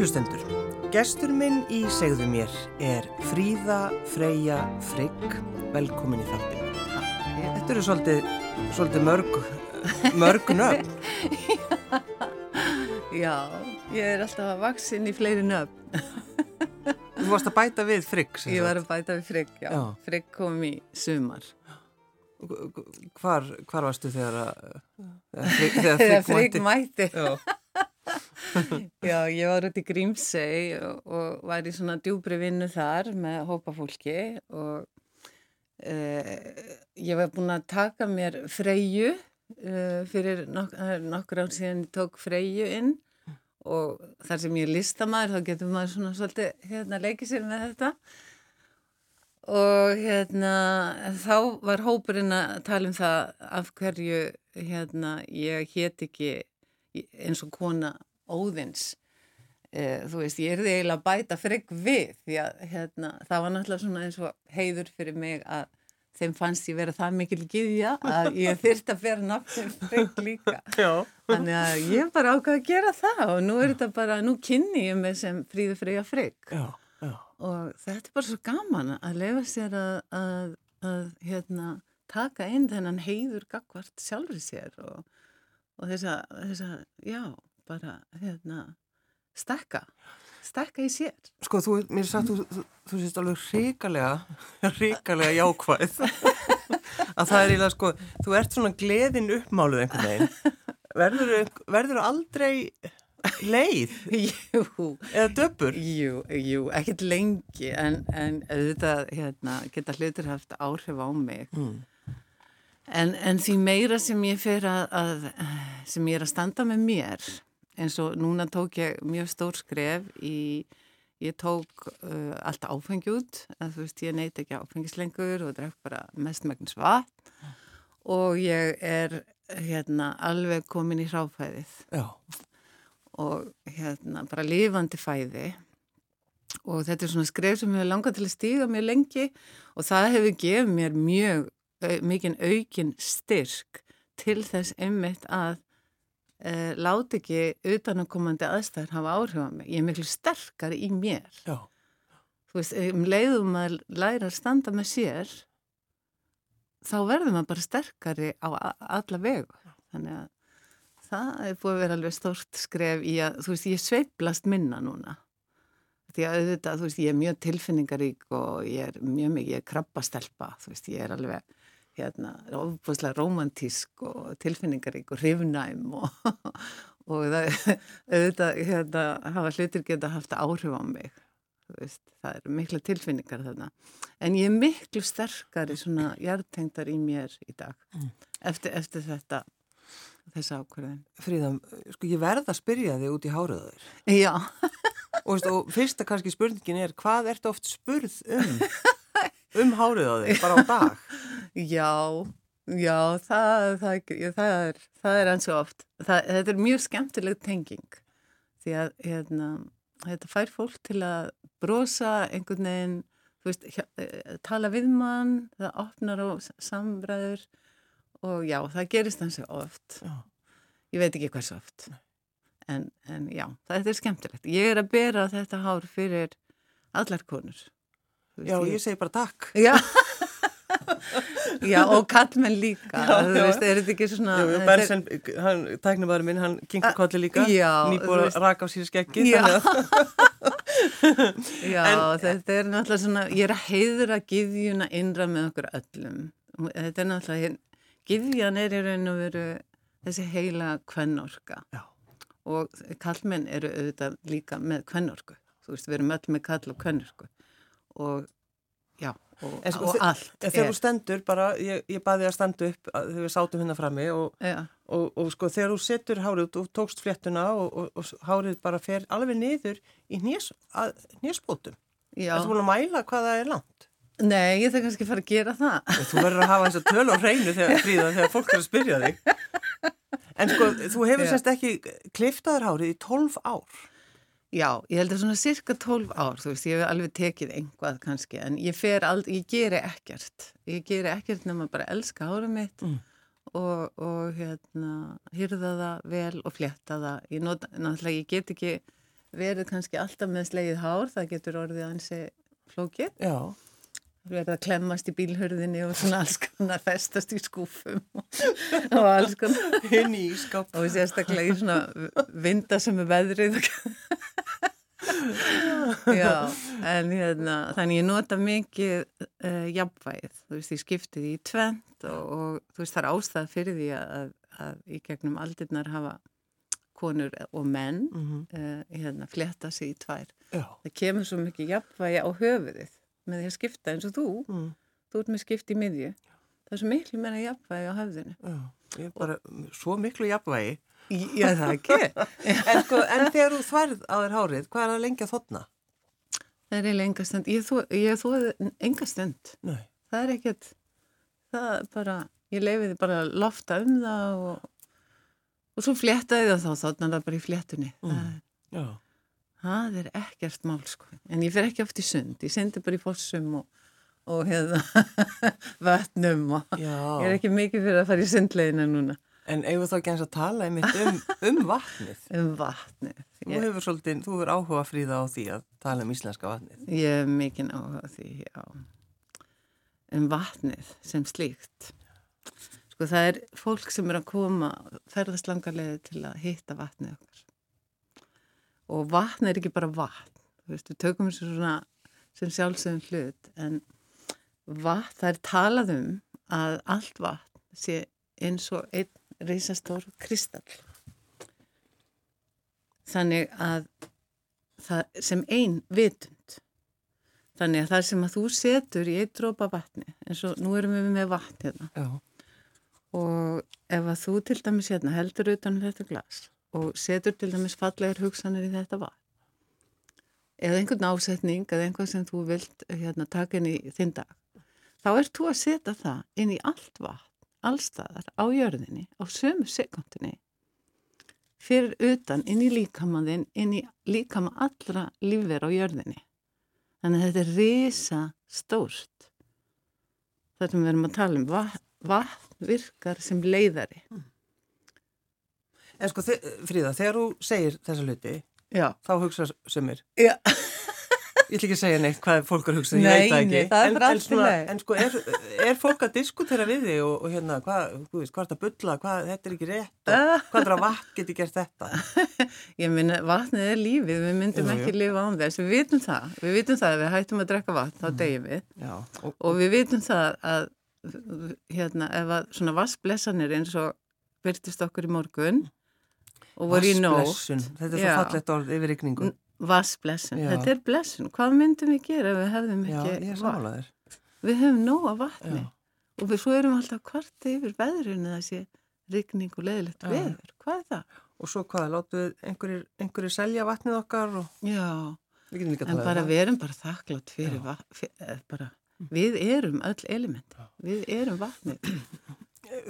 Kærulustendur, gestur minn í segðu mér er Fríða Freyja Frigg, velkomin í þáttinu. Þetta eru svolítið, svolítið mörg, mörg nöfn. Já, ég er alltaf að vaksin í fleiri nöfn. Þú varst að bæta við Frigg, Ég var að bæta við Frigg, já. Já. Frigg kom í sumar. Hvar, hvar varstu þegar að, þegar Frigg, þegar Frigg Frigg mætti? Já, ég var út í Grímsey og, og var í svona djúbri vinnu þar með hópa fólki og uh, ég var búin að taka mér Freyju uh, fyrir nok nokkur ár síðan ég tók Freyju inn og þar sem ég er listamæður þá getur maður svona svolítið hérna leikið sér með þetta. Og hérna þá var hópurinn að tala um það af hverju hérna ég hétt ekki eins og kona óðins e, þú veist, ég er því eiginlega að bæta frigg við því að hérna, það var náttúrulega svona eins og heiður fyrir mig að þeim fannst ég vera það mikil giðja að ég þyrst að bera nafnum frigg líka já. þannig að ég bara ákvað að gera það og nú er þetta bara, nú kynni ég mig sem fríðu freyja já. og þetta er bara svo gaman að lefa sér að, að, að hérna, taka inn þennan heiður gagvart sjálfur sér og, og þess að, já, bara hérna, stekka, stekka í sér. Sko, þú, mér er sagt, þú, þú, þú sést alveg ríkalega, ríkalega jákvæð. að það er eiginlega, sko, þú ert svona gleðin uppmáluð einhvern veginn. Verður, verður aldrei leið Jú, eða döpur? jú, jú, ekkert lengi en, en auðvitað hérna, geta hlutir haft áhrif á mig. Mm. En, en því meira sem ég að, að, sem ég er að standa með mér, eins og núna tók ég mjög stór skref í, ég tók uh, allt áfengi út, að þú veist ég neyti ekki áfengislengur og drekk bara mestmægnis vatn. Og ég er hérna alveg komin í hráfæðið. Já, og hérna bara lifandi fæði. Og þetta er svona skref sem hefur langað til að stíga mjög lengi og það hefur gefið mér mjög au, mikinn aukin styrk til þess einmitt að e, láti ekki utanakomandi aðstæður hafa áhrif á mig. Ég er miklu sterkari í mér. já, Þú veist, um leiðum að læra að standa með sér þá verður maður bara sterkari á alla vegu. Þannig að það er búið að vera alveg stórt skref í að, þú veist, ég sveiplast minna núna. Því að auðvitað, þú veist, ég er mjög tilfinningarík og ég er mjög mikið, ég er krabbastelpa, þú veist, ég er alveg, hérna, ofbúslega romantísk og tilfinningarík og hrifnæm og, og það, auðvitað, hérna, hafa hlutir geta haft áhrif á mig, veist, það eru mikla tilfinningar þarna. En ég er miklu sterkari svona hjartengdar í mér í dag, eftir, eftir þetta, þessa ákvörðin. Fríða, sko, ég verð að spyrja þig út í háraður. Já. Og, veist, og fyrsta kannski spurningin er, hvað ertu oft spurð um? Um hárið á þig, bara á dag? Já, já, það, það, það, er, það er eins og oft. Það, þetta er mjög skemmtileg tenging því að hérna, þetta fær fólk til að brosa einhvern veginn, veist, hjá, eh, tala við mann, það opnar á samræður og já, það gerist eins og oft. Já. Ég veit ekki hversu oft. En, en já, þetta er skemmtilegt. Ég er að bera þetta hár fyrir allar konur. Já, ég segi bara takk. Já, já og kallmenn líka, Já, þú já. veist, er þetta ekki svona... Þetta er- Bersen, hann, tæknumæður minn, hann kinkar kolli líka, Já, nýbúið að raka á skeggið, Já. þannig að, Já, En- þetta er náttúrulega svona, ég er að heiðra gyðjuna innra með okkur öllum. Þetta er náttúrulega, gyðjan er í raun og veru þessi heila kvennorka Já. og kallmenn eru auðvitað líka með kvennorku. Þú veist, við erum öll með kall og kvennorku og já, og, sko, og allt þegar þú stendur bara, ég, ég baði að standa upp að- þegar við sátum hérna frammi og, og, og sko þegar þú setur hárið, þú tókst fléttuna og, og, og hárið bara fer alveg niður í hnésbótum. já. Ertu búin að mæla hvað það er langt? Nei, ég þarf kannski að fara að gera það. Þú verður að hafa þess að tölu á hreinu þegar, fríða, þegar fólk er að spyrja þig. En sko, þú hefur semst ekki kliftaður hárið í 12 ár. Já, ég held að svona cirka 12 ár, þú veist, ég hef alveg tekið einhvað kannski, en ég fer aldrei, ég geri ekkert. Ég geri ekkert nema bara elska hárum mitt Mm. og, og hérna, hyrða það vel og flétta það. Ég nota, náttúrulega, ég get ekki verið kannski alltaf með slegið hár, það getur orðið ansi flókið. Já. Verið að klemmast í bílhörðinni og svona alls konar festast í skúfum og alls konar. Og sérstaklega í svona vinda sem er veðrið. Já, en hérna, þannig ég nota mikið uh, jafnvægið. Þú veist, ég skipti því í tvent og, og þú veist, það er ástæð fyrir því að, að í gegnum aldirnar hafa konur og menn mm -hmm. uh, hérna, fletta sig í tvær. Já. Það kemur svo mikið jafnvægi á höfuðið með því að skipta eins og þú. Mm. Þú ert með skipt í miðju. Það er svo miklu meira jafnvægi á höfðinu. Já, ég er bara svo miklu jafnvægi. Já, það ekki. en, sko, en þegar þú þværð á þér hárið, hvað er að þotna? Það er eiginlega enga stund. Ég þóði þó enga stund. Nei. Það er ekkert, það er bara, ég leifiði bara að lofta um það og, og svo fléttaði það þá, þarna það bara í fléttunni. Mm. Það, það er ekkert mál, sko. En ég fer ekki oft í sund. Ég sendi bara í fossum og, og hefða vatnum og Já. ég er ekki mikið fyrir að fara í sundlegina núna. En eigum þá ekki eins að tala einmitt um, um vatnið? Um vatnið. Þú hefur svolítið, þú hefur áhuga fríða á því að tala um íslenska vatnið. Ég hef mikið áhuga á því, já. Um vatnið sem slíkt. Sko það er fólk sem er að koma, ferðast langarlega til að hitta vatnið okkar. Og vatn er ekki bara vatn. Þú veist, við tökum þessu svona sem sjálfsögum hlut, en vatn, það er talað um að allt vatn sé eins og einn reysastór kristall. Þannig að það sem einn vitund. Þannig að það sem að þú setur í eitt drópa vatni, eins og nú erum við með vatn hérna. Já. Og ef að þú til dæmis hérna heldur utan þetta glas og setur til dæmis fallegar hugsanir í þetta vatn, eða einhvern ásetning eða einhvað sem þú vilt hérna taka inn í þinn dag, þá ert þú að setja það inn í allt vatn allstaðar á jörðinni á sömu sekundinni fyrir utan inn í líkamann inn í líkamann allra lífver á jörðinni þannig að þetta er risa stórt þetta sem við erum að tala um vatn, vatn virkar sem leiðari En sko, Fríða, þegar þú segir þessa hluti, Já. þá hugsa sömur. Já. Ég ætla ekki að segja neitt hvað fólk er að hugsa, ég veit það ekki. nei, það er en, bara en, allt í svona, lagi. en sko, er, er fólk að diskutera við þig og, og hérna, hvað, þú veist, hvað er þetta að bulla, hvað, þetta er ekki rétt hvað er að vatn geti gert þetta? Ég minna, vatnið er lífið, við myndum jú. ekki lifa án þess, við vitum það, við vitum það að við hættum að drekka vatn, þá deyjum við Já, og, og við vitum það að hérna, ef að svona vassblessanir eins og byrtist okkur í morgun og voru í nótt þetta er Já. svo fallegt orð yfir ykningu. Vassblessun, þetta er blessun. Hvað myndum við gera ef við hefðum ekki vatn? Við höfum nóg af vatni. Já. og við svo erum alltaf kvarti yfir veðrinu þessi rigning og leðilegt veður, hvað er það? Og svo hvað, látuð einhverjir, einhverjir selja vatnið okkar og Já, en tala bara um við erum bara þakklátt fyrir vatn, fyrir, bara, við erum öll element, við erum vatnið.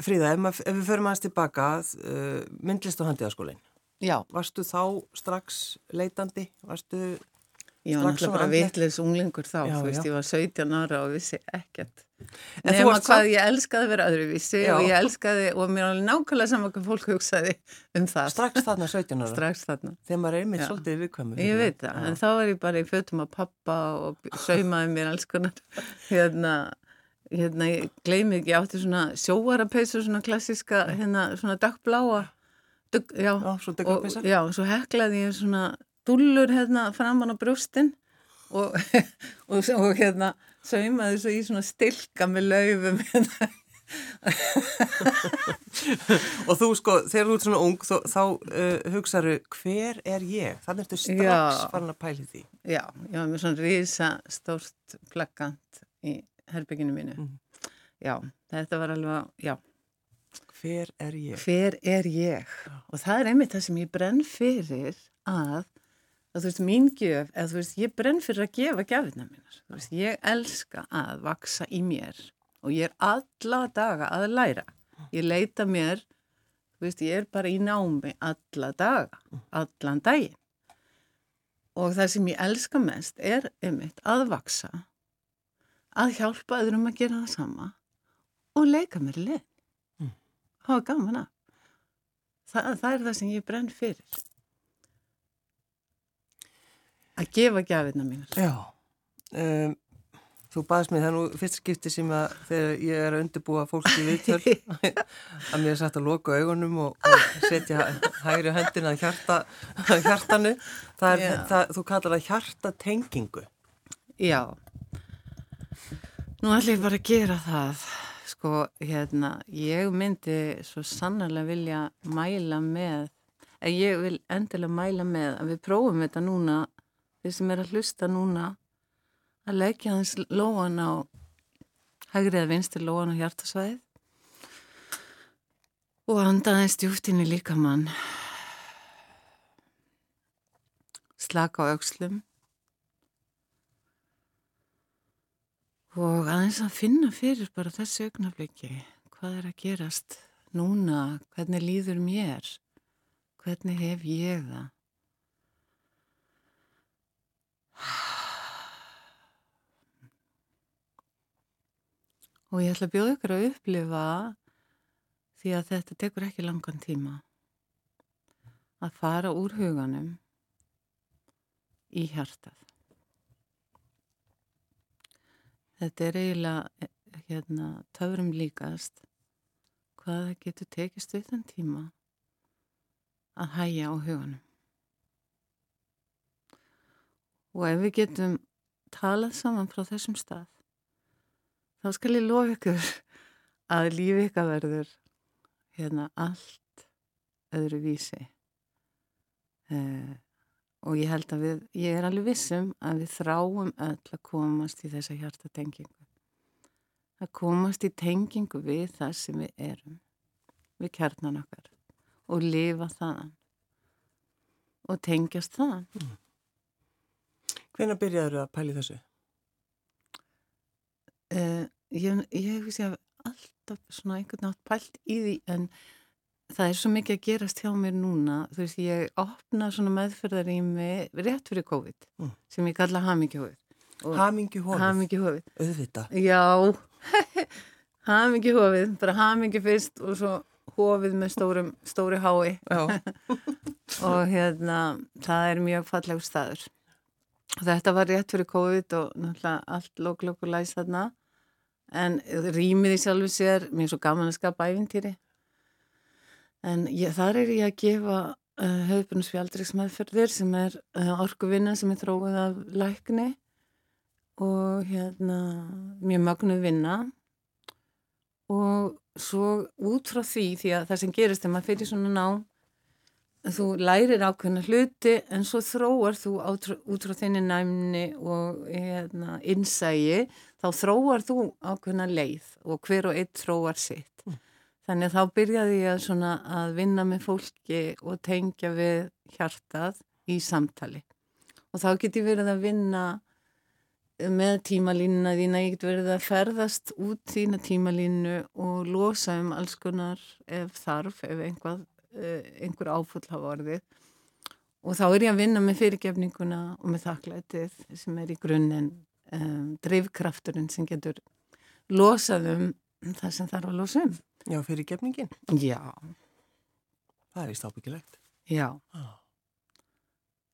Fríða, ef, ef við förum aðeins tilbaka, uh, myndlist og handiðaskólinn, Já, varstu þá strax leitandi? Varstu, ég var náttúrulega bara vitleis unglingur þá, Já, þú veist, já. ég var 17 ára og vissi ekkert. En Nefna hvað samt- ég elskaði að vera öðruvísi Já. og ég elskaði, og mér er alveg nákvæmlega saman hvað fólk hugsaði um það. strax þarna 17 ára? Strax þarna. Þegar maður er einmitt svolítið viðkvæmur. Ég veit það, en þá var ég bara í fötum að pappa og saumaði mér alls konar hérna, hérna, ég gleymi ekki, ég átti svona sjóarapeysu, svona klassiska, hérna, svona dagbláa, dug, já, Já, svo og, já, svo heklaði ég svona dúllur hérna framan á brjóstin og, og, og hérna saumaði svo í svona stilka með laufum hérna. Og þú sko, þegar þú ert svona ung, þá, þá uh, hugsaðu, hver er ég? Þannig ertu strax Já. farin að pæli því. Já, ég var með svona risa stórt plakkant í herbygginu mínu. Mhm. Já, þetta var alveg, já, Hver er ég? hver er ég? Og það er einmitt það sem ég brenn fyrir að, að þú veist, mín gjöf, eða þú veist, ég brenn fyrir að gefa gefina mínar. Þú veist, ég elska að vaksa í mér og ég er alla daga að læra. Ég leita mér, þú veist, ég er bara í námi alla daga, allan daginn. Og það sem ég elska mest er einmitt að vaksa, að hjálpa öðrum að gera það sama og leika mér í leið. Hafa gaman að. Það, það er það sem ég brenn fyrir. að gefa gafirna mínar. Já, um, þú baðist mig það nú fyrst skipti sem að þegar ég er að undirbúa fólki viðtöl að mér er satt að loka augunum og, og setja hægri höndina að hjarta, hjartanu. Það er, það, þú kallar það hjartatengingu. Já, nú ætlum ég bara að gera það, sko, hérna, ég myndi svo sannarlega vilja mæla með, en ég vil endilega mæla með að við prófum þetta núna, þeir sem er að hlusta núna, að leggja hans lóan á, hægri eða vinstri lóan á hjartasvæðið og anda aðeins djúft inn í líkamann, slaka á aukslum, og aðeins að finna fyrir bara þessu augnafliki hvað er að gerast núna, hvernig líður mér? Hvernig hef ég það? Og ég ætla að bjóða ykkur að upplifa því að þetta tekur ekki langan tíma að fara úr huganum í hjartað Þetta er eiginlega hérna, töfrum líkast hvað það getur tekist við þann tíma að hæja á hugunum. Og ef við getum talað saman frá þessum stað, þá skal ég lofa ykkur að lífi ykkar verður hérna allt öðru vísi. Uh, og ég held að við, ég er alveg vissum að við þráum öll að komast í þessa hjartatengingu. Að komast í tengingu við það sem við erum, við kjarnan okkar og lifa þaðan og tengjast þaðan. Mm. Hvenær byrjaður að pæli þessu? Uh, ég ég hef sé að alltaf svona einhvern nátt pælt í því en það er svo mikið að gerast hjá mér núna þú veist ég opna svona meðferðarými rétt fyrir COVID Mm. sem ég kalla hamingjuhófið. Hamingju hófið, hamingjuhófið. Auðvitað. já. Hamingjuhófið, bara hamingju fyrst og svo hófið með stórum, stóri hái. Og hérna það er mjög fallegur staður. Og þetta var rétt fyrir COVID og náttúrulega allt lók-lók og læs þarna. En rýmið í sjálfu sér mér er svo gaman að skapa æfintýri en ég, þar er ég að gefa uh, höfbunnsfjaldriksmeðferðir sem er uh, orkuvinna sem er þróið af lækni og hérna mjög mögnuð vinna og svo út frá því því að það sem gerist þegar maður fyrir svona nám þú lærir ákveðna hluti en svo þróar þú út frá þinni næmni og hérna, innsægi þá þróar þú ákveðna leið og hver og einn þróar sitt. Þannig að þá byrjaði ég svona, að vinna með fólki og tengja við hjartað í samtali. Og þá get ég verið að vinna með tímalínuna þína, ég get verið að ferðast út þína tímalínu og losa um alls konar ef þarf, ef einhvað, eh, einhver áfull hafa orðið. Og þá er ég að vinna með fyrirgefninguna og með þakklætið sem er í grunninn um, drifkrafturinn sem getur losað um það sem þarf að losa um. Já, fyrir gefningin. Já, Það er í stábyggilegt. já, Ah.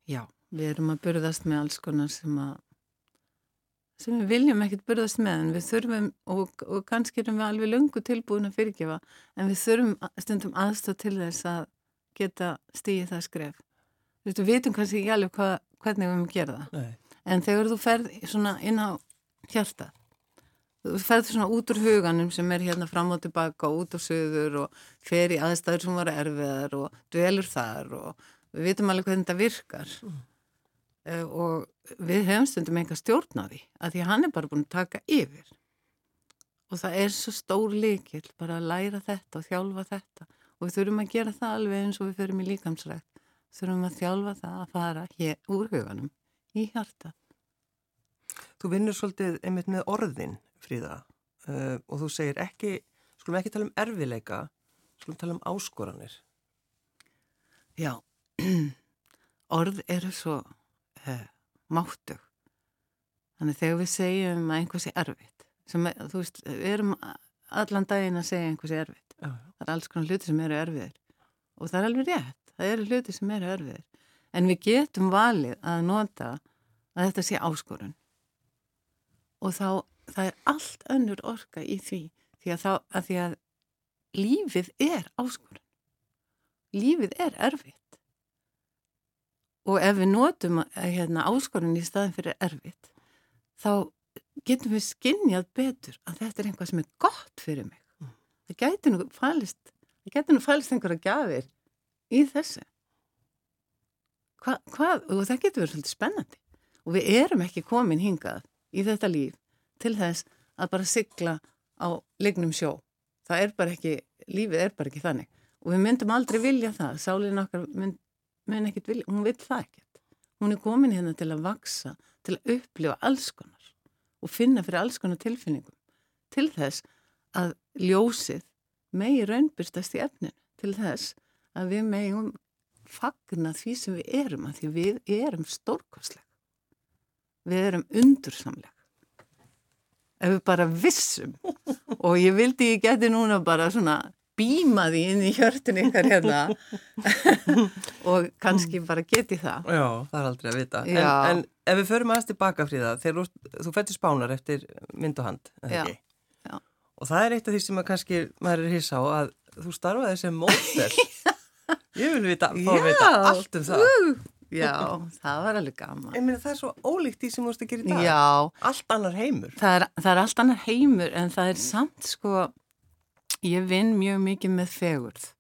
já. Við erum að burðast með alls konar sem að sem við viljum ekkert burðast með en við þurfum og, og kannski erum við alveg löngu tilbúin að fyrirgefa en við þurfum stundum aðstóð til þess að geta stíið það skref. Þú veist, við vitum kannski ekki alveg hva, hvernig við erum að gera það. Nei. En þegar þú ferð svona inn á hjarta, þú ferð svona út úr huganum sem er hérna fram og tilbaka og út á söður og fer í aðstæður sem voru erfiðar og dvelur þar og við vitum alveg hvernig þetta virkar. Mm. Og við hefum stundum enga stjórn á því, að því að hann er bara búin að taka yfir. Og það er svo stór líkil bara að læra þetta og þjálfa þetta og við þurfum að gera það alveg eins og við förum í líkamsrækt. Þurfum að þjálfa það að fara hér úr huganum í hjarta. Þú vinnur svolítið einmitt með orðin, Fríða, uh, og þú segir ekki, skulum ekki tala um erfileika, skulum tala um áskoranir. Já, orð eru svo uh, máttug. Þannig þegar við segjum að einhversi erfitt, sem, er- þú veist, við erum allan daginn að segja einhversi erfitt. Já, Það er alls konar hluti sem eru erfiðir. Og það er alveg rétt, það eru hluti sem eru erfiðir. En við getum valið að nota að þetta sé áskorun og þá það er allt önnur orka í því því að, þá, að, því að lífið er áskorun. Lífið er erfitt. Og ef við notum hérna, áskorun í staðin fyrir erfitt þá getum við skinnjað betur að þetta er einhvað sem er gott fyrir mig. Mm. það gæti nú fælist það gæti nú fælist einhverja gafir í þessu. Hva, hvað, og það getur verið svolítið spennandi. Og við erum ekki komin hingað í þetta líf til þess að bara sigla á lignum sjó. Það er bara ekki, lífið er bara ekki þannig. Og við myndum aldrei vilja það. Sálinn okkar mynd, mynd ekkit vilja hún vil það ekkert, hún er komin hérna til að vaksa, til að upplifa alls konar og finna fyrir alls konar tilfinningum. Til þess að ljósið megi raunbyrstast í efninu. Til þess að við megum fagna því sem við erum að því við erum stórkosleg við erum undursamleg ef við bara vissum. Og ég vildi ég geti núna bara svona býma því inn í hjörtun ykkar hérna. Og kannski bara geti það. Já, það er aldrei að vita. En, en ef við förum aðeins tilbaka fríða þegar þú fættir spánar eftir mynd og hand Já. Já. og það er eitt af því sem að kannski maður er hissa á að þú starfaði sem mótel Ég vil vita, fá að vita allt um það. Uh, já, það var alveg gaman. Ég meina það er svo ólíkt því sem þú veist að gera í dag. Já. Allt annar heimur. Það er, það er allt annar heimur en það er samt sko, ég vinn mjög mikið með fegurð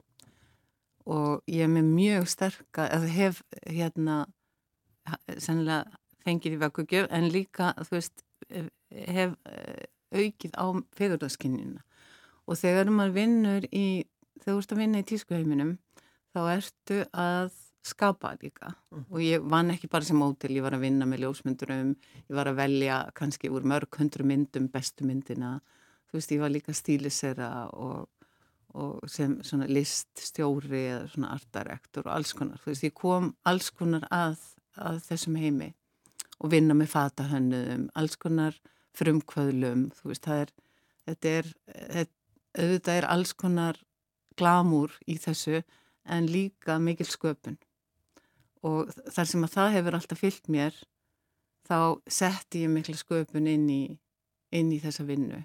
og ég er með mjög sterka, eða hef hérna, sennilega fengið í vakugjöf en líka, þú veist, hef eh, aukið á fegurðaskinnina og þegar maður vinnur í, þegar þú ert að vinna í tískuheiminum þá ertu að skapa líka. Mm. og ég vann ekki bara sem mótil, ég var að vinna með ljósmyndurum, ég var að velja kannski úr mörg hundru myndum bestu myndina, þú veist ég var líka stílisera og, og sem svona liststjóri eða svona artarektor og alls konar, þú veist ég kom alls konar að, að þessum heimi og vinna með fatahönnum, alls konar frumkvöðlum, þú veist það er, þetta er, þetta er alls konar glamúr í þessu en líka mikil sköpun og þar sem að það hefur alltaf fyllt mér þá setti ég mikil sköpun inn í, inn í þessa vinnu.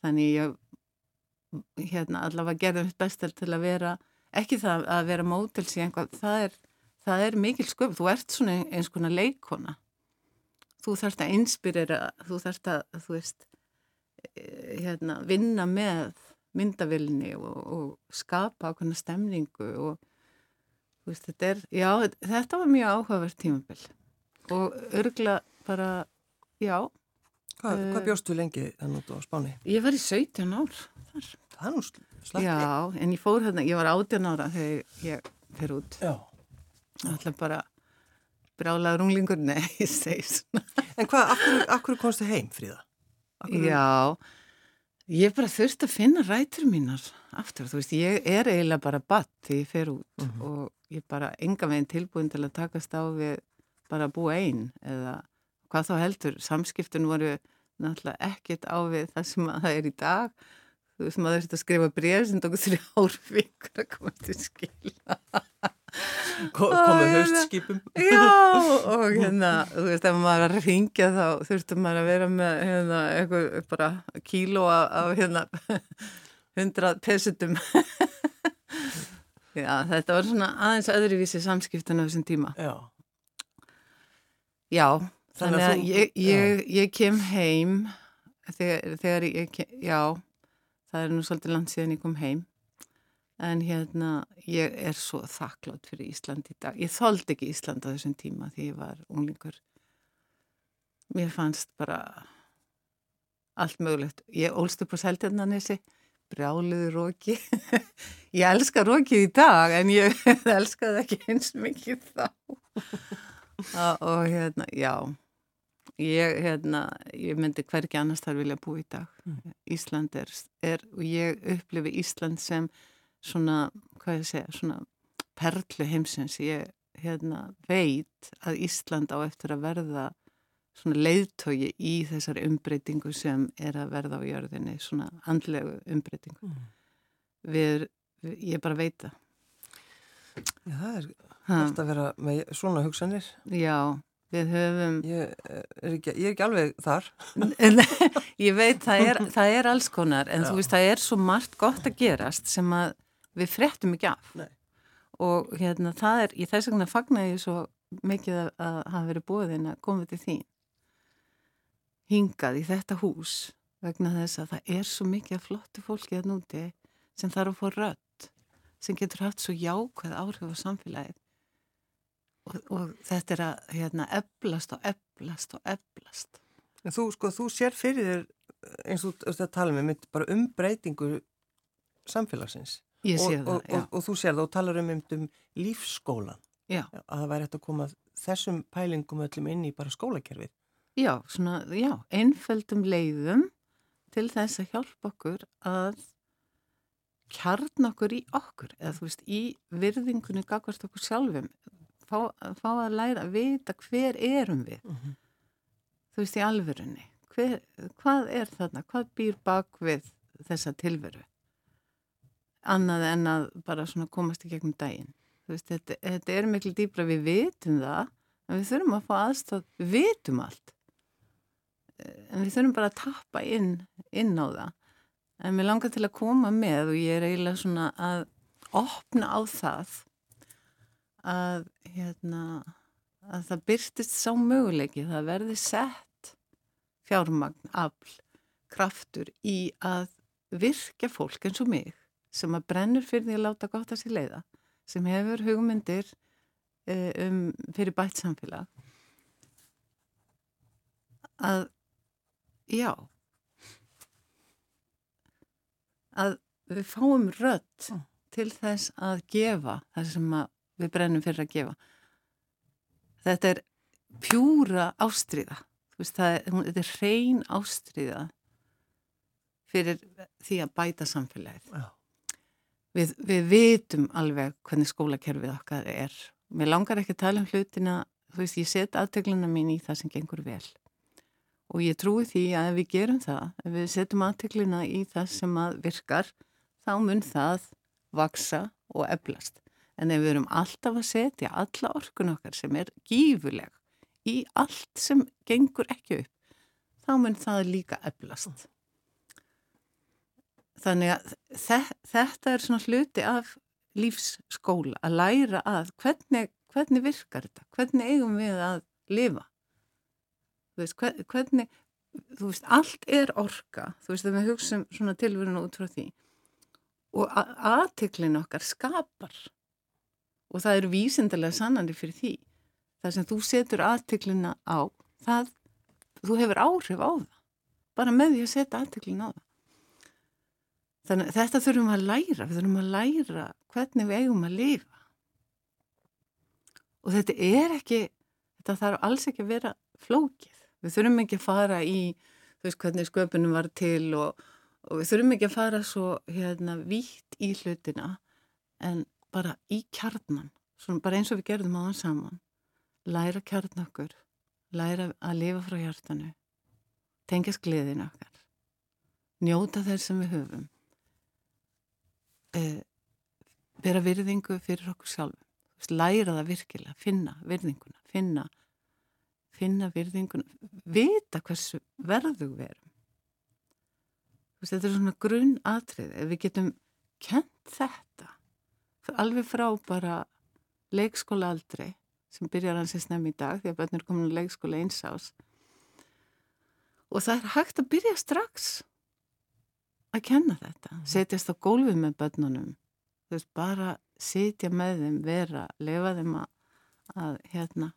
Þannig ég hérna allavega gerði mitt bestar til að vera ekki það að vera mótils í einhvað það er, það er mikil sköpun. Þú ert svona eins konar leikona þú þarfst að inspirera þú þarfst að þú veist eh, hérna, vinna með myndavilni og, og skapa ákveðna stemningu og veist, þetta er, já, þetta var mjög áhugavert tímabill og örgla bara, já. Hva, uh, Hvað bjóstu lengi þannig á Spáni? Ég var í 17 ár þar. Það er nú slatti Já, en ég fór hérna, ég var 18 ára þegar ég fer út. Já. Er bara brálaður unglingur, nei, ég segi svona. En hvað, akkur, akkur komstu heim, Fríða? Akkur... Já Ég bara þurfti að finna rætur mínar aftur, þú veist, ég er eiginlega bara batt því ég fer út mm -hmm. og ég bara enga veginn tilbúin til að takast á við bara að búa einn eða hvað þá heldur, samskiptun voru náttúrulega ekkert á við það sem það er í dag, þú veist, maður þurfti að skrifa breyf sem tókur þrjá árvíkur að koma til skila komið höstskipum já og hérna þú veist ef maður er að ringja þá þurftur maður að vera með hérna eitthvað bara kíló af hérna hundrað pesutum já þetta var svona aðeins öðruvísi samskiptan á þessum tíma. Já. Já þannig að ég, ég, ég kem heim þegar, þegar ég kem, já það er nú svolítið langt síðan ég kom heim en hérna ég er svo þakklátt fyrir Ísland í dag. Ég þóldi ekki Ísland á þessum tíma því ég var unglingur. Mér fannst bara allt mögulegt. Ég ólst upp á Seltjarnanissi, brjáluði róki. ég elska rókið í dag en ég elskaði ekki eins mikið þá. og hérna, já, ég, hérna, ég myndi hverki annars þar vilja búi í dag. Mm. Ísland er, er, og ég upplifi Ísland sem svona, hvað ég segja, svona perlu heimsins. Ég hérna, veit að Ísland á eftir að verða svona leiðtogi í þessari umbreytingu sem er að verða á jörðinni, svona andlegu umbreytingu. Mm. Við, við, ég bara veit það. Já, það er hægt að vera með svona hugsanir. Já, Við höfum... Ég er ekki, ég er ekki alveg þar. ég veit, það er, það er alls konar, en Já. þú veist, það er svo margt gott að gerast sem að við frettum ekki af. Nei. Og hérna, það er, ég þess vegna fagnar ég svo mikið að, að hafa verið búin að koma til þín. Hingað í þetta hús vegna þess að það er svo mikið flottu fólki að núti sem þarf að fá rött, sem getur haft svo jákvæð áhrif á samfélagið og, og þetta er að hérna, eblast og eblast og eblast. En þú, sko, þú sér fyrir þér eins og þú tala með mynd bara um breytingu samfélagsins. Ég sé og, það, já. Og, og þú sér það og talar um, um lífsskólan. Já. Að það væri hægt að koma þessum pælingum öllum inn í bara skólakerfið. Já, svona, já, einföldum leiðum til þess að hjálpa okkur að kjarn okkur í okkur, eða þú veist, í virðingunni gagvart okkur sjálfum fá, fá að læra að vita hver erum við mhm. -huh. þú veist í alverunni hver, hvað er þarna, hvað býr bak við þessa tilveru annað en að bara svona komast í gegnum daginn. Veist, þetta, þetta er miklu dýbra við vitum það en við þurfum að fá aðstáð við vitum allt. En við þurfum bara að tappa inn, inn á það. En mér langar til að koma með og ég er eiginlega svona að opna á það að, hérna, að það byrstist sá möguleiki, það verði sett fjármagn, afl, kraftur í að virka fólk eins og mig sem að brennur fyrir því að láta gott að sér leiða, sem hefur hugmyndir eh, um, fyrir bætt samfélag að já að við fáum rött til þess að gefa það sem að við brennum fyrir að gefa. Þetta er pjúra ástriða. Veist, er, þetta er hrein ástriða fyrir því að bæta samfélagið. Við, við vitum alveg hvernig skólakerfið okkar er. Mér langar ekki að tala um hlutina, þú veist, ég set aðtegluna mín í það sem gengur vel. Og ég trúi því að ef við gerum það, ef við setjum aðtegluna í það sem virkar, þá mun það vaksa og eflast en ef við erum alltaf að setja alla orkun okkar sem er gífuleg í allt sem gengur ekki upp, þá mun það líka eflast. Þannig að þetta er svona hluti af lífsskóla, að læra að hvernig, hvernig virkar þetta, hvernig eigum við að lifa. Þú veist, hvernig, þú veist, allt er orka, þú veist, þegar við hugsaum svona tilverinu út frá því og aðtiklinu okkar skapar og það eru vísindarlega sannandi fyrir því. Það sem þú setur aðtiklina á, það, þú hefur áhrif á það. Bara með því að setja aðtiklina á það. Þannig þetta þurfum að læra, við þurfum að læra hvernig við eigum að lifa. Og þetta er ekki, þetta þarf alls ekki að vera flókið. Við þurfum ekki að fara í, þú veist, hvernig sköpunum var til og, og við þurfum ekki að fara svo hérna vítt í hlutina en bara í kjarnan, svona bara eins og við gerðum á það saman, læra kjarn okkur, læra að lifa frá hjartanu, tengjast gleðin okkar, njóta þeir sem við höfum, eh, vera virðingu fyrir okkur sjálfum, læra það virkilega, finna virðinguna, finna, finna virðinguna, vita hversu verðu við erum. Þetta er svona grunn atrið, ef við getum kent þetta alveg frá bara leikskóla aldrei sem byrjar hans í snem í dag því að börnur komin á leikskóla eins ás og það er hægt að byrja strax að kenna þetta mm. setjast á gólfið með börnunum þú veist bara sitja með þeim vera, lefa þeim að, að hérna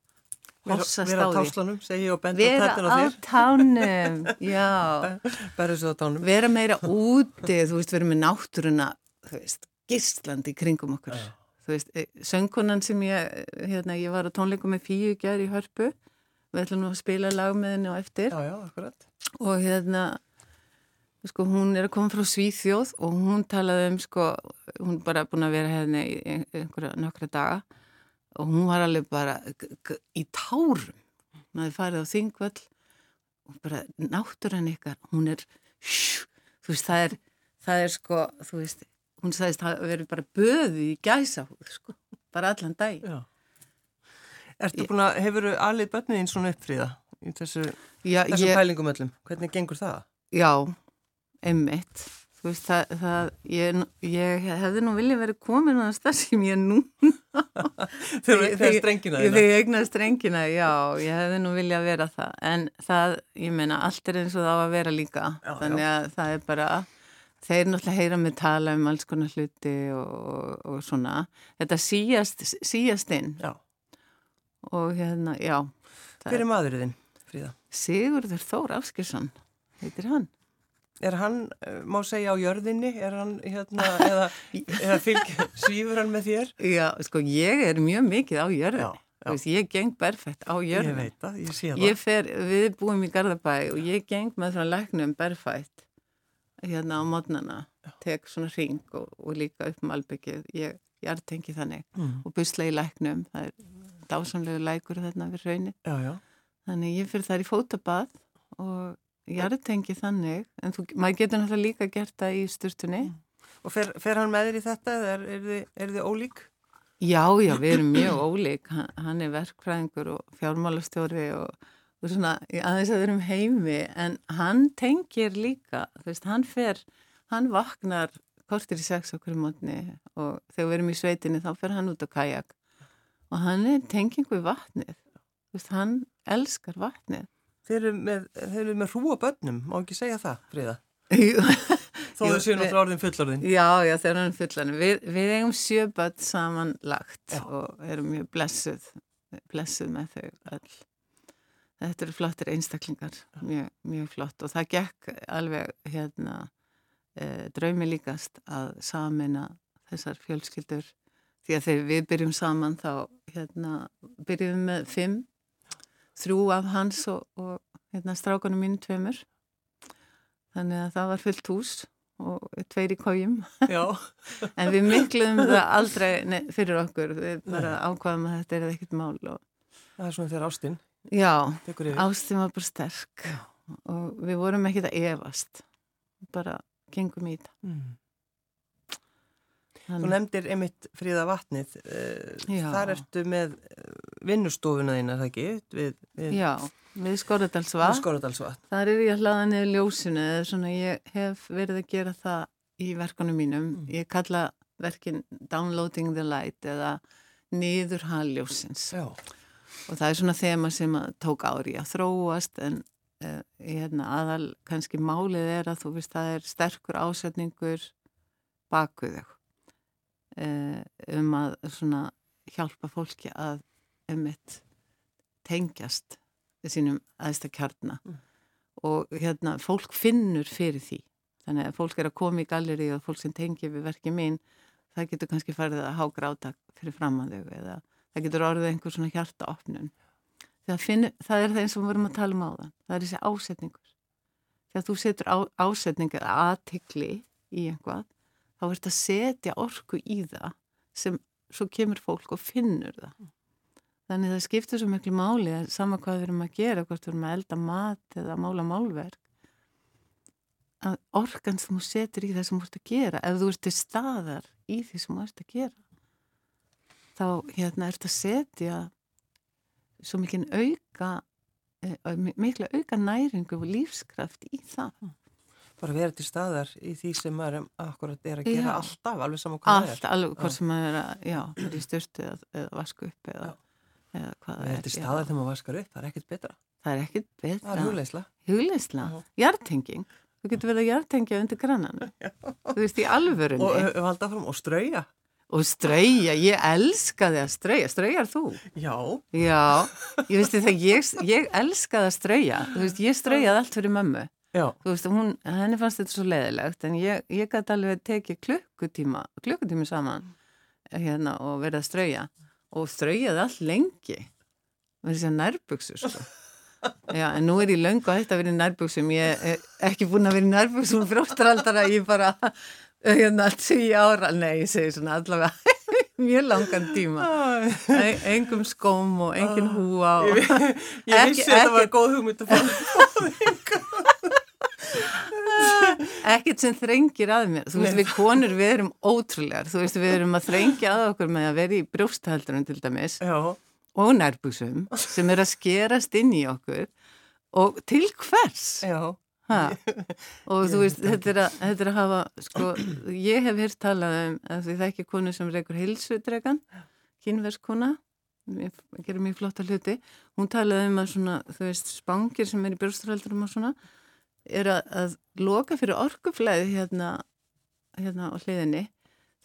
hossast á því vera á tánum já vera meira úti þú veist, vera með náttúruna þú veist, gistlandi kringum okkur. Ja. Þú veist, eh, söngkonan sem ég, hérna, ég var á tónleikum með Fíu gerð í hörpu, við ætlum nú að spila lag með henni á eftir. Já, já, akkurat. Og hérna, sko, hún er að koma frá Svíþjóð og hún talaði um, sko, hún bara búin að vera hérna í einhverja nokkra daga og hún var alveg bara í tárum. Hún hafi farið á þingvall og bara náttúrann ykkar, hún er, shh, þú veist, það er, það er sko, þú veist, hún sagðist að það veri bara böði í gæsahúð sko, bara allan dag Já. Ertu búin að, hefur alveg börnið þín svona uppfríða í þessu, Já, þessu ég, pælingum öllum? Hvernig gengur það? já, einmitt. Þú veist, það, það ég, ég hefði nú viljað verið komin á það stað sem ég er nú. Þegar þegar strengina Ég- þína? Þegar ég eignaði strengina, já, ég hefði nú viljað vera það. En það, ég meina, allt er eins og það á að vera líka. Já, Þannig að það er bara, þeir náttúrulega heyra mig tala um alls konar hluti og, og, svona. Þetta síjast, síjast inn Já. og hérna, já. Hver er maðurinn Fríða? Sigurður Þór Afskjörsson, heitir hann. Er hann, eh, má segja á jörðinni, er hann hérna, eða, eða fylg, svífur hann með þér? Já, sko, ég er mjög mikið á jörðinni. Já, já. Veist, ég geng berfætt á Ég jörðinni. veit það, ég sé það. Ég fer, við búum í Garðabæ og ég geng með svona læknum berfætt hérna á modnana, tek svona ring og, og líka upp malbyggið, ég, ég er tengið þannig Mm. og busla í læknum, það er dásamlegu lækur þarna við raunni, Já, já. þannig ég fyrir þar í fótabað og ég tengið þannig, en þú, maður getur náttúrulega líka gert það í sturtunni. Og fer, fer hann með þér í þetta eða er, er, þið, er þið ólík? Já, já, við erum mjög ólík, hann, er verkfræðingur og fjármálastjóri og, og svona í aðeins að við erum heimi, en hann tengir líka, þú veist, hann fer, hann vaknar kortir í sex okkur mótni og þegar við erum í sveitinni þá fer hann út á kajak og hann er tengingu við vatnið, þú veist, hann elskar vatnið. Þeir eru með, þeir eru með hrúa börnum, má ekki segja það, Fríða? Þó Jú, þau séu náttúrulega orðin fullorðin. Já, já, þegar hann er fullan. Við, við eigum sjöböld samanlagt Já. og erum mjög blessuð, blessuð með þau öll. Þetta eru flottir einstaklingar, mjög, mjög flott og það gekk alveg hérna e, draumi líkast að samina þessar fjölskyldur því að þegar við byrjum saman þá hérna byrjum við með fimm, þrjú af hans og, og hérna strákanum mínu tveimur. Þannig að það var fullt hús og tveir í kójum. Já. En við mikluðum það aldrei nei, fyrir okkur, við bara ákvaðum að þetta er ekkert mál og Það er svona þegar ástinn já, tekur yfir. ástin var bara sterk og við vorum ekkert að efast, bara gengum í þetta. Mm. Þú Þannig- nefndir einmitt Fríða vatnið. eh, Já. Þar ertu með eh, vinnustofuna þína, það ekki? Við, við, Já, við Skorradalsva, við Skoradalsvatn. þar er ég að hlaða niður ljósinu, eða svona ég hef verið að gera það í verkanum mínum. Mm. Ég kalla verkin Downloading the Light eða niður halljósins. Já. og það er svona þema sem að tók ári að þróast en uh, hérna, aðal kannski málið er að þú veist það er sterkur ásetningur bakuð þau uh, um að svona hjálpa fólki að emitt tengjast sínum aðsta kjarna. Mm. og hérna fólk finnur fyrir því. Þannig að fólk er að koma í galleri og fólk sem tengir við verki mín það getur kannski farið að há grátak fyrir framann þau eða það getur orðið einhver svona hjartaopnun. Það, það er það eins og við vorum að tala um áðan. Það er þessi ásetningur. Þegar þú setur á, ásetningar aðtikli í einhvað þá ert að setja orku í það sem svo kemur fólk og finnur það þannig það skiptir svo miklu máli að sama hvað við erum að gera hvort við erum að elda mat eða mála málverk að orkan sem þú setur í það sem þú ert að gera ef þú ert til staðar í því sem þú ert að gera þá hérna ert að setja svo mikið auka eh, mikla auka næringu og lífskraft í það Bara vera til staðar í því sem maður akkurat er að gera Já. alltaf, alveg saman hvað það er. allt, alveg Já. hvort sem maður er að já, er í styrtu eða, eða vasku upp eða, hvað Það er til staðar þegar maður vaskar upp, það er ekkert betra. það er ekkit Það er betra hugleisla. hugleisla, Já. jartenging þú getur verið að jartengja undir grannan þú veist í alvörunni Og og, uh, valda fram og strauja. strauja, ég elska þig að strauja straujar þú? Já. Já, ég veist það, ég, ég elskaði að strauja, þú veist, ég straujaði allt fyrir mömmu, Já. þú veist, hún, henni fannst þetta svo leðilegt, en ég, ég gæti alveg tekið klukkutíma, klukkutíma saman, hérna, og verið að strauja, og straujaði allt lengi, með þess að nærbuksur, sko. Já, en nú er ég löngu að þetta að vera í nærbuksum, ég er ekki búin að vera í nærbuksum frjóttaraldara, ég bara, hérna, tíu ára, nei, ég segi svona allavega, mjög langan tíma. En- engum skóm og engin húa og Ég, ég vissi að þetta var góð hugmynd að fá. Ekkert sem þrengir að mér. Þú veist við konur við erum ótrúlegar. Þú veist við erum að þrengja að okkur með að vera í brjóstahaldurinn til dæmis Já. og nærbúsum sem er að skerast inn í okkur. Og til hvers? Og þú veist, þetta er, að, þetta er að hafa, sko, ég hef hér talað um að því það er ekki konu sem reykur hilsudregan, kynverskona, gerir mjög flotta hluti, hún talaði um að svona, þú veist, spangir sem er í björnstraldurum og svona, er að, að loka fyrir orkuflæði hérna, hérna á hliðinni,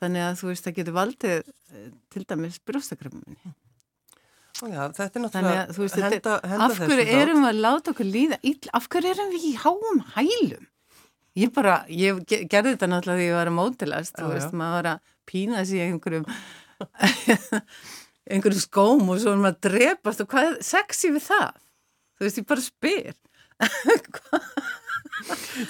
þannig að þú veist, það getur valdið eh, til dæmis brjóstakrafminni. Já, þetta er náttúrulega að veist, henda, henda af hverju erum við að láta okkur líða ill, af hverju erum við í háum hælum? Ég bara, ég ge- gerði þetta náttúrulega því ég var að mótilast, þú veist, maður var að pína í einhverjum, einhverjum skóm og svo er maður að drepast og hvað er sexy við það? Þú veist, ég bara spyr.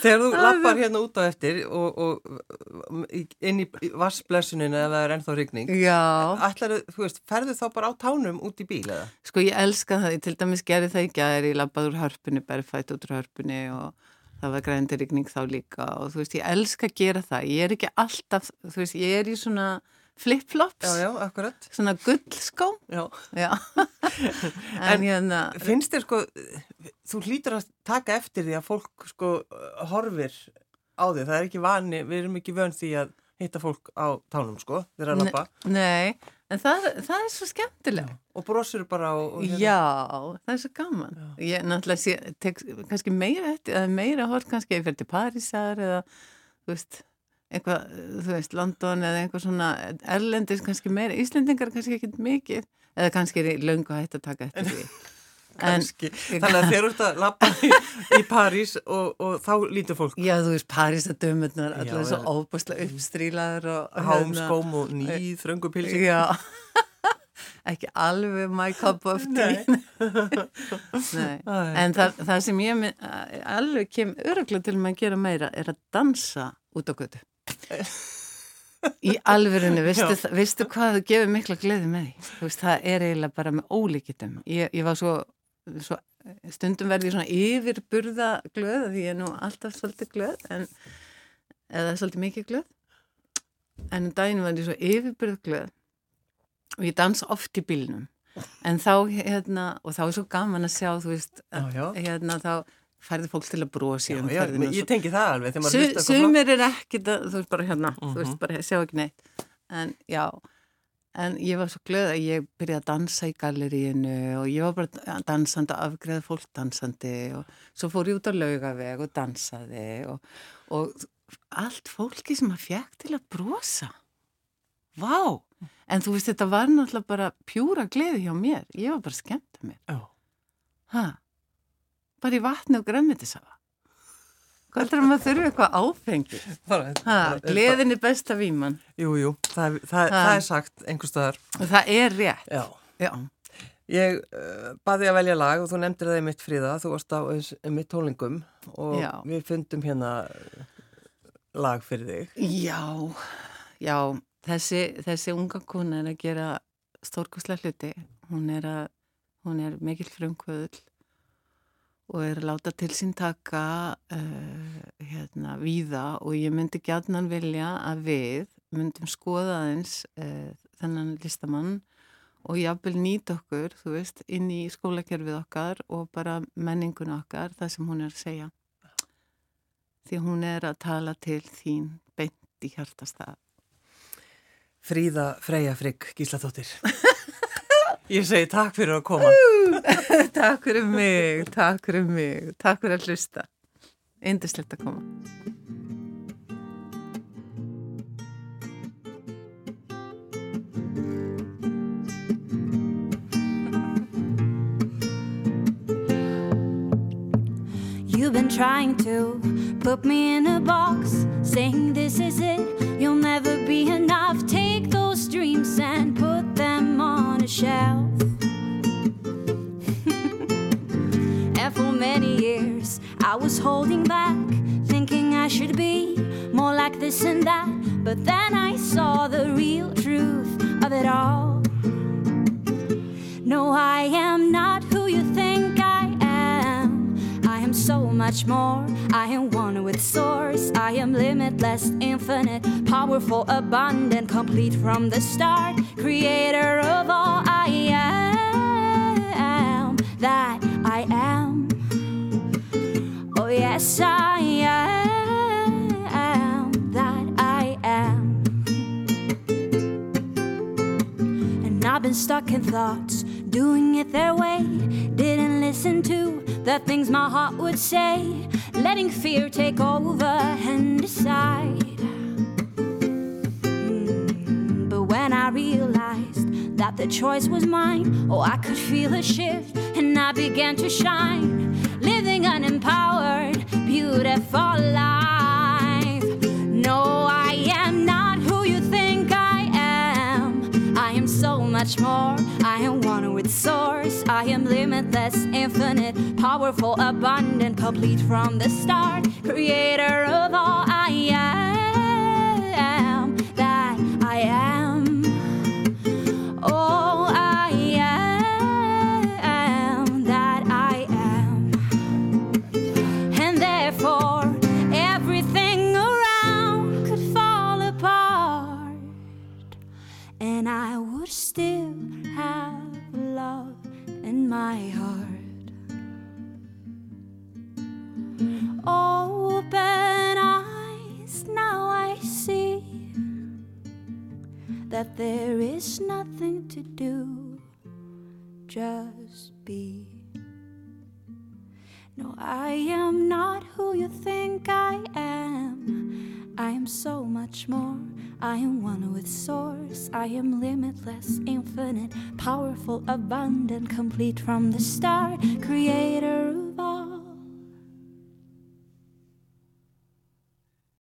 Þegar þú lappar hérna út á eftir og, og inn í vassblessuninu ef það er ennþá rigning, Já, ætlar þú veist, ferðu þá bara á tánum út í bíl eða? sko ég elska það, ég til dæmis gerði það í gæri, ég lappaði úr hörpunni, berfætt út úr hörpunni og það var grændir rigning þá líka. Og þú veist, ég elska að gera það, ég er ekki alltaf, þú veist, ég er í svona flip-flops, Já, já, svona gullskó, Já. já, en, En- hérna, Finnst þér sko, þú hlýtur að taka eftir því að fólk sko horfir á því, það er ekki vani, við erum ekki vön því að hitta fólk á tánum sko, þeirra að lappa nei, en það, það er svo skemmtilega. og brosur bara og, og hérna. Já, það er svo gaman. Ég náttúrulega sé, tek kannski meira eftir, meira hort kannski ef ég fyrir til Parísar eða, þú veist, eitthvað, þú veist, London eða eitthvað svona erlendis kannski meira, Íslendingar kannski ekkit mikið, eða kannski er ég löngu hægt að taka eftir því. En, Kanski. Þannig að þeir eru að lappa í, í París og, og þá lítur fólk já, þú veist, Parísar dömurnar, Já, allar svo óbúslega uppstrílaður og háum skóm og ný þröngu pilsi. Já, ekki alveg my cup of tea. Nei. En það, það sem ég alveg kem öruglega til að gera meira er að dansa út á götu. Í Já. það- veistu hvað þú gefur mikla gleði með því? Þú veist, það er eiginlega bara með ólíkitum. Ég, ég var svo, svo, stundum verði ég svona yfirburða glöð, því ég er nú alltaf svolítið glöð, en, eða svolítið mikið glöð. En um daginn var ég svo yfirburða glöð og ég dansa oft í bílnum. En þá, hérna, og þá er svo gaman að sjá, þú veist, að, hérna, þá færði fólk til að Já, um já, ferðinu. ég tengi það alveg sumir er ekkit að, þú veist bara hérna, þú Mhm. veist bara, sjá ekki neitt. En já, en ég var svo glöð að ég byrjaði að dansa í galleríinu og ég var bara dansandi, afgreða fólk dansandi og svo fór ég út á laugaveg og dansaði og, og allt fólki sem að fekk til að brosa. Vá! En þú veist, þetta var náttúrulega bara pjúra gleði hjá mér. Ég var bara skemmt að mér. Já. Ha? Bara í vatni og græmitisafa. Hvað heldur að maður þurfi eitthvað áfengi? Ha, gleðin er besta víman. Jú, jú, það, það, það er sagt einhver staðar. Og það er rétt. Já. Já. Ég uh, baði að velja lag og þú nefndir það í mitt fríða, þú varst á mitt tólingum og Já. við fundum hérna uh, lag fyrir þig. Já, já, þessi, þessi unga kona er að gera stórkoslega hluti. Hún er, að, hún er mikill frumkvöðul og er láta til sín taka uh, hérna, víða og ég myndi gætnan vilja að við myndum skoða aðeins uh, þennan listamann og jafnvel nýta okkur, þú veist, inn í skólakerfið okkar og bara menningun okkar, það sem hún er að segja. Því hún er að tala til þín beint í hjartastað. Fríða Freyja Frigg Gíslatóttir. Ég segi takk fyrir að koma. takk fyrir mig, takk fyrir mig, takk fyrir að hlusta. Eindislegt að koma. You've been trying to put me in a box, saying this is it, you'll never be enough. Take those dreams and put them on a shelf. and for many years, I was holding back, thinking I should be more like this and that. But then I saw the real truth of it all. No, I am not who you think much more. I am one with source. I am limitless, infinite, powerful, abundant, complete from the start. Creator of all I am, that I am. Oh, yes, I am, that I am. And I've been stuck in thoughts doing it their way. Didn't listen to the things my heart would say, letting fear take over and decide. Mm, But when I realized that the choice was mine, oh, I could feel a shift and I began to shine, living an empowered, beautiful life. No, I much more. I am one with Source. I am limitless, infinite, powerful, abundant, complete from the start. Creator of all I am. That there is nothing to do, just be. No, I am not who you think I am. I am so much more. I am one with Source. I am limitless, infinite, powerful, abundant, complete from the start. Creator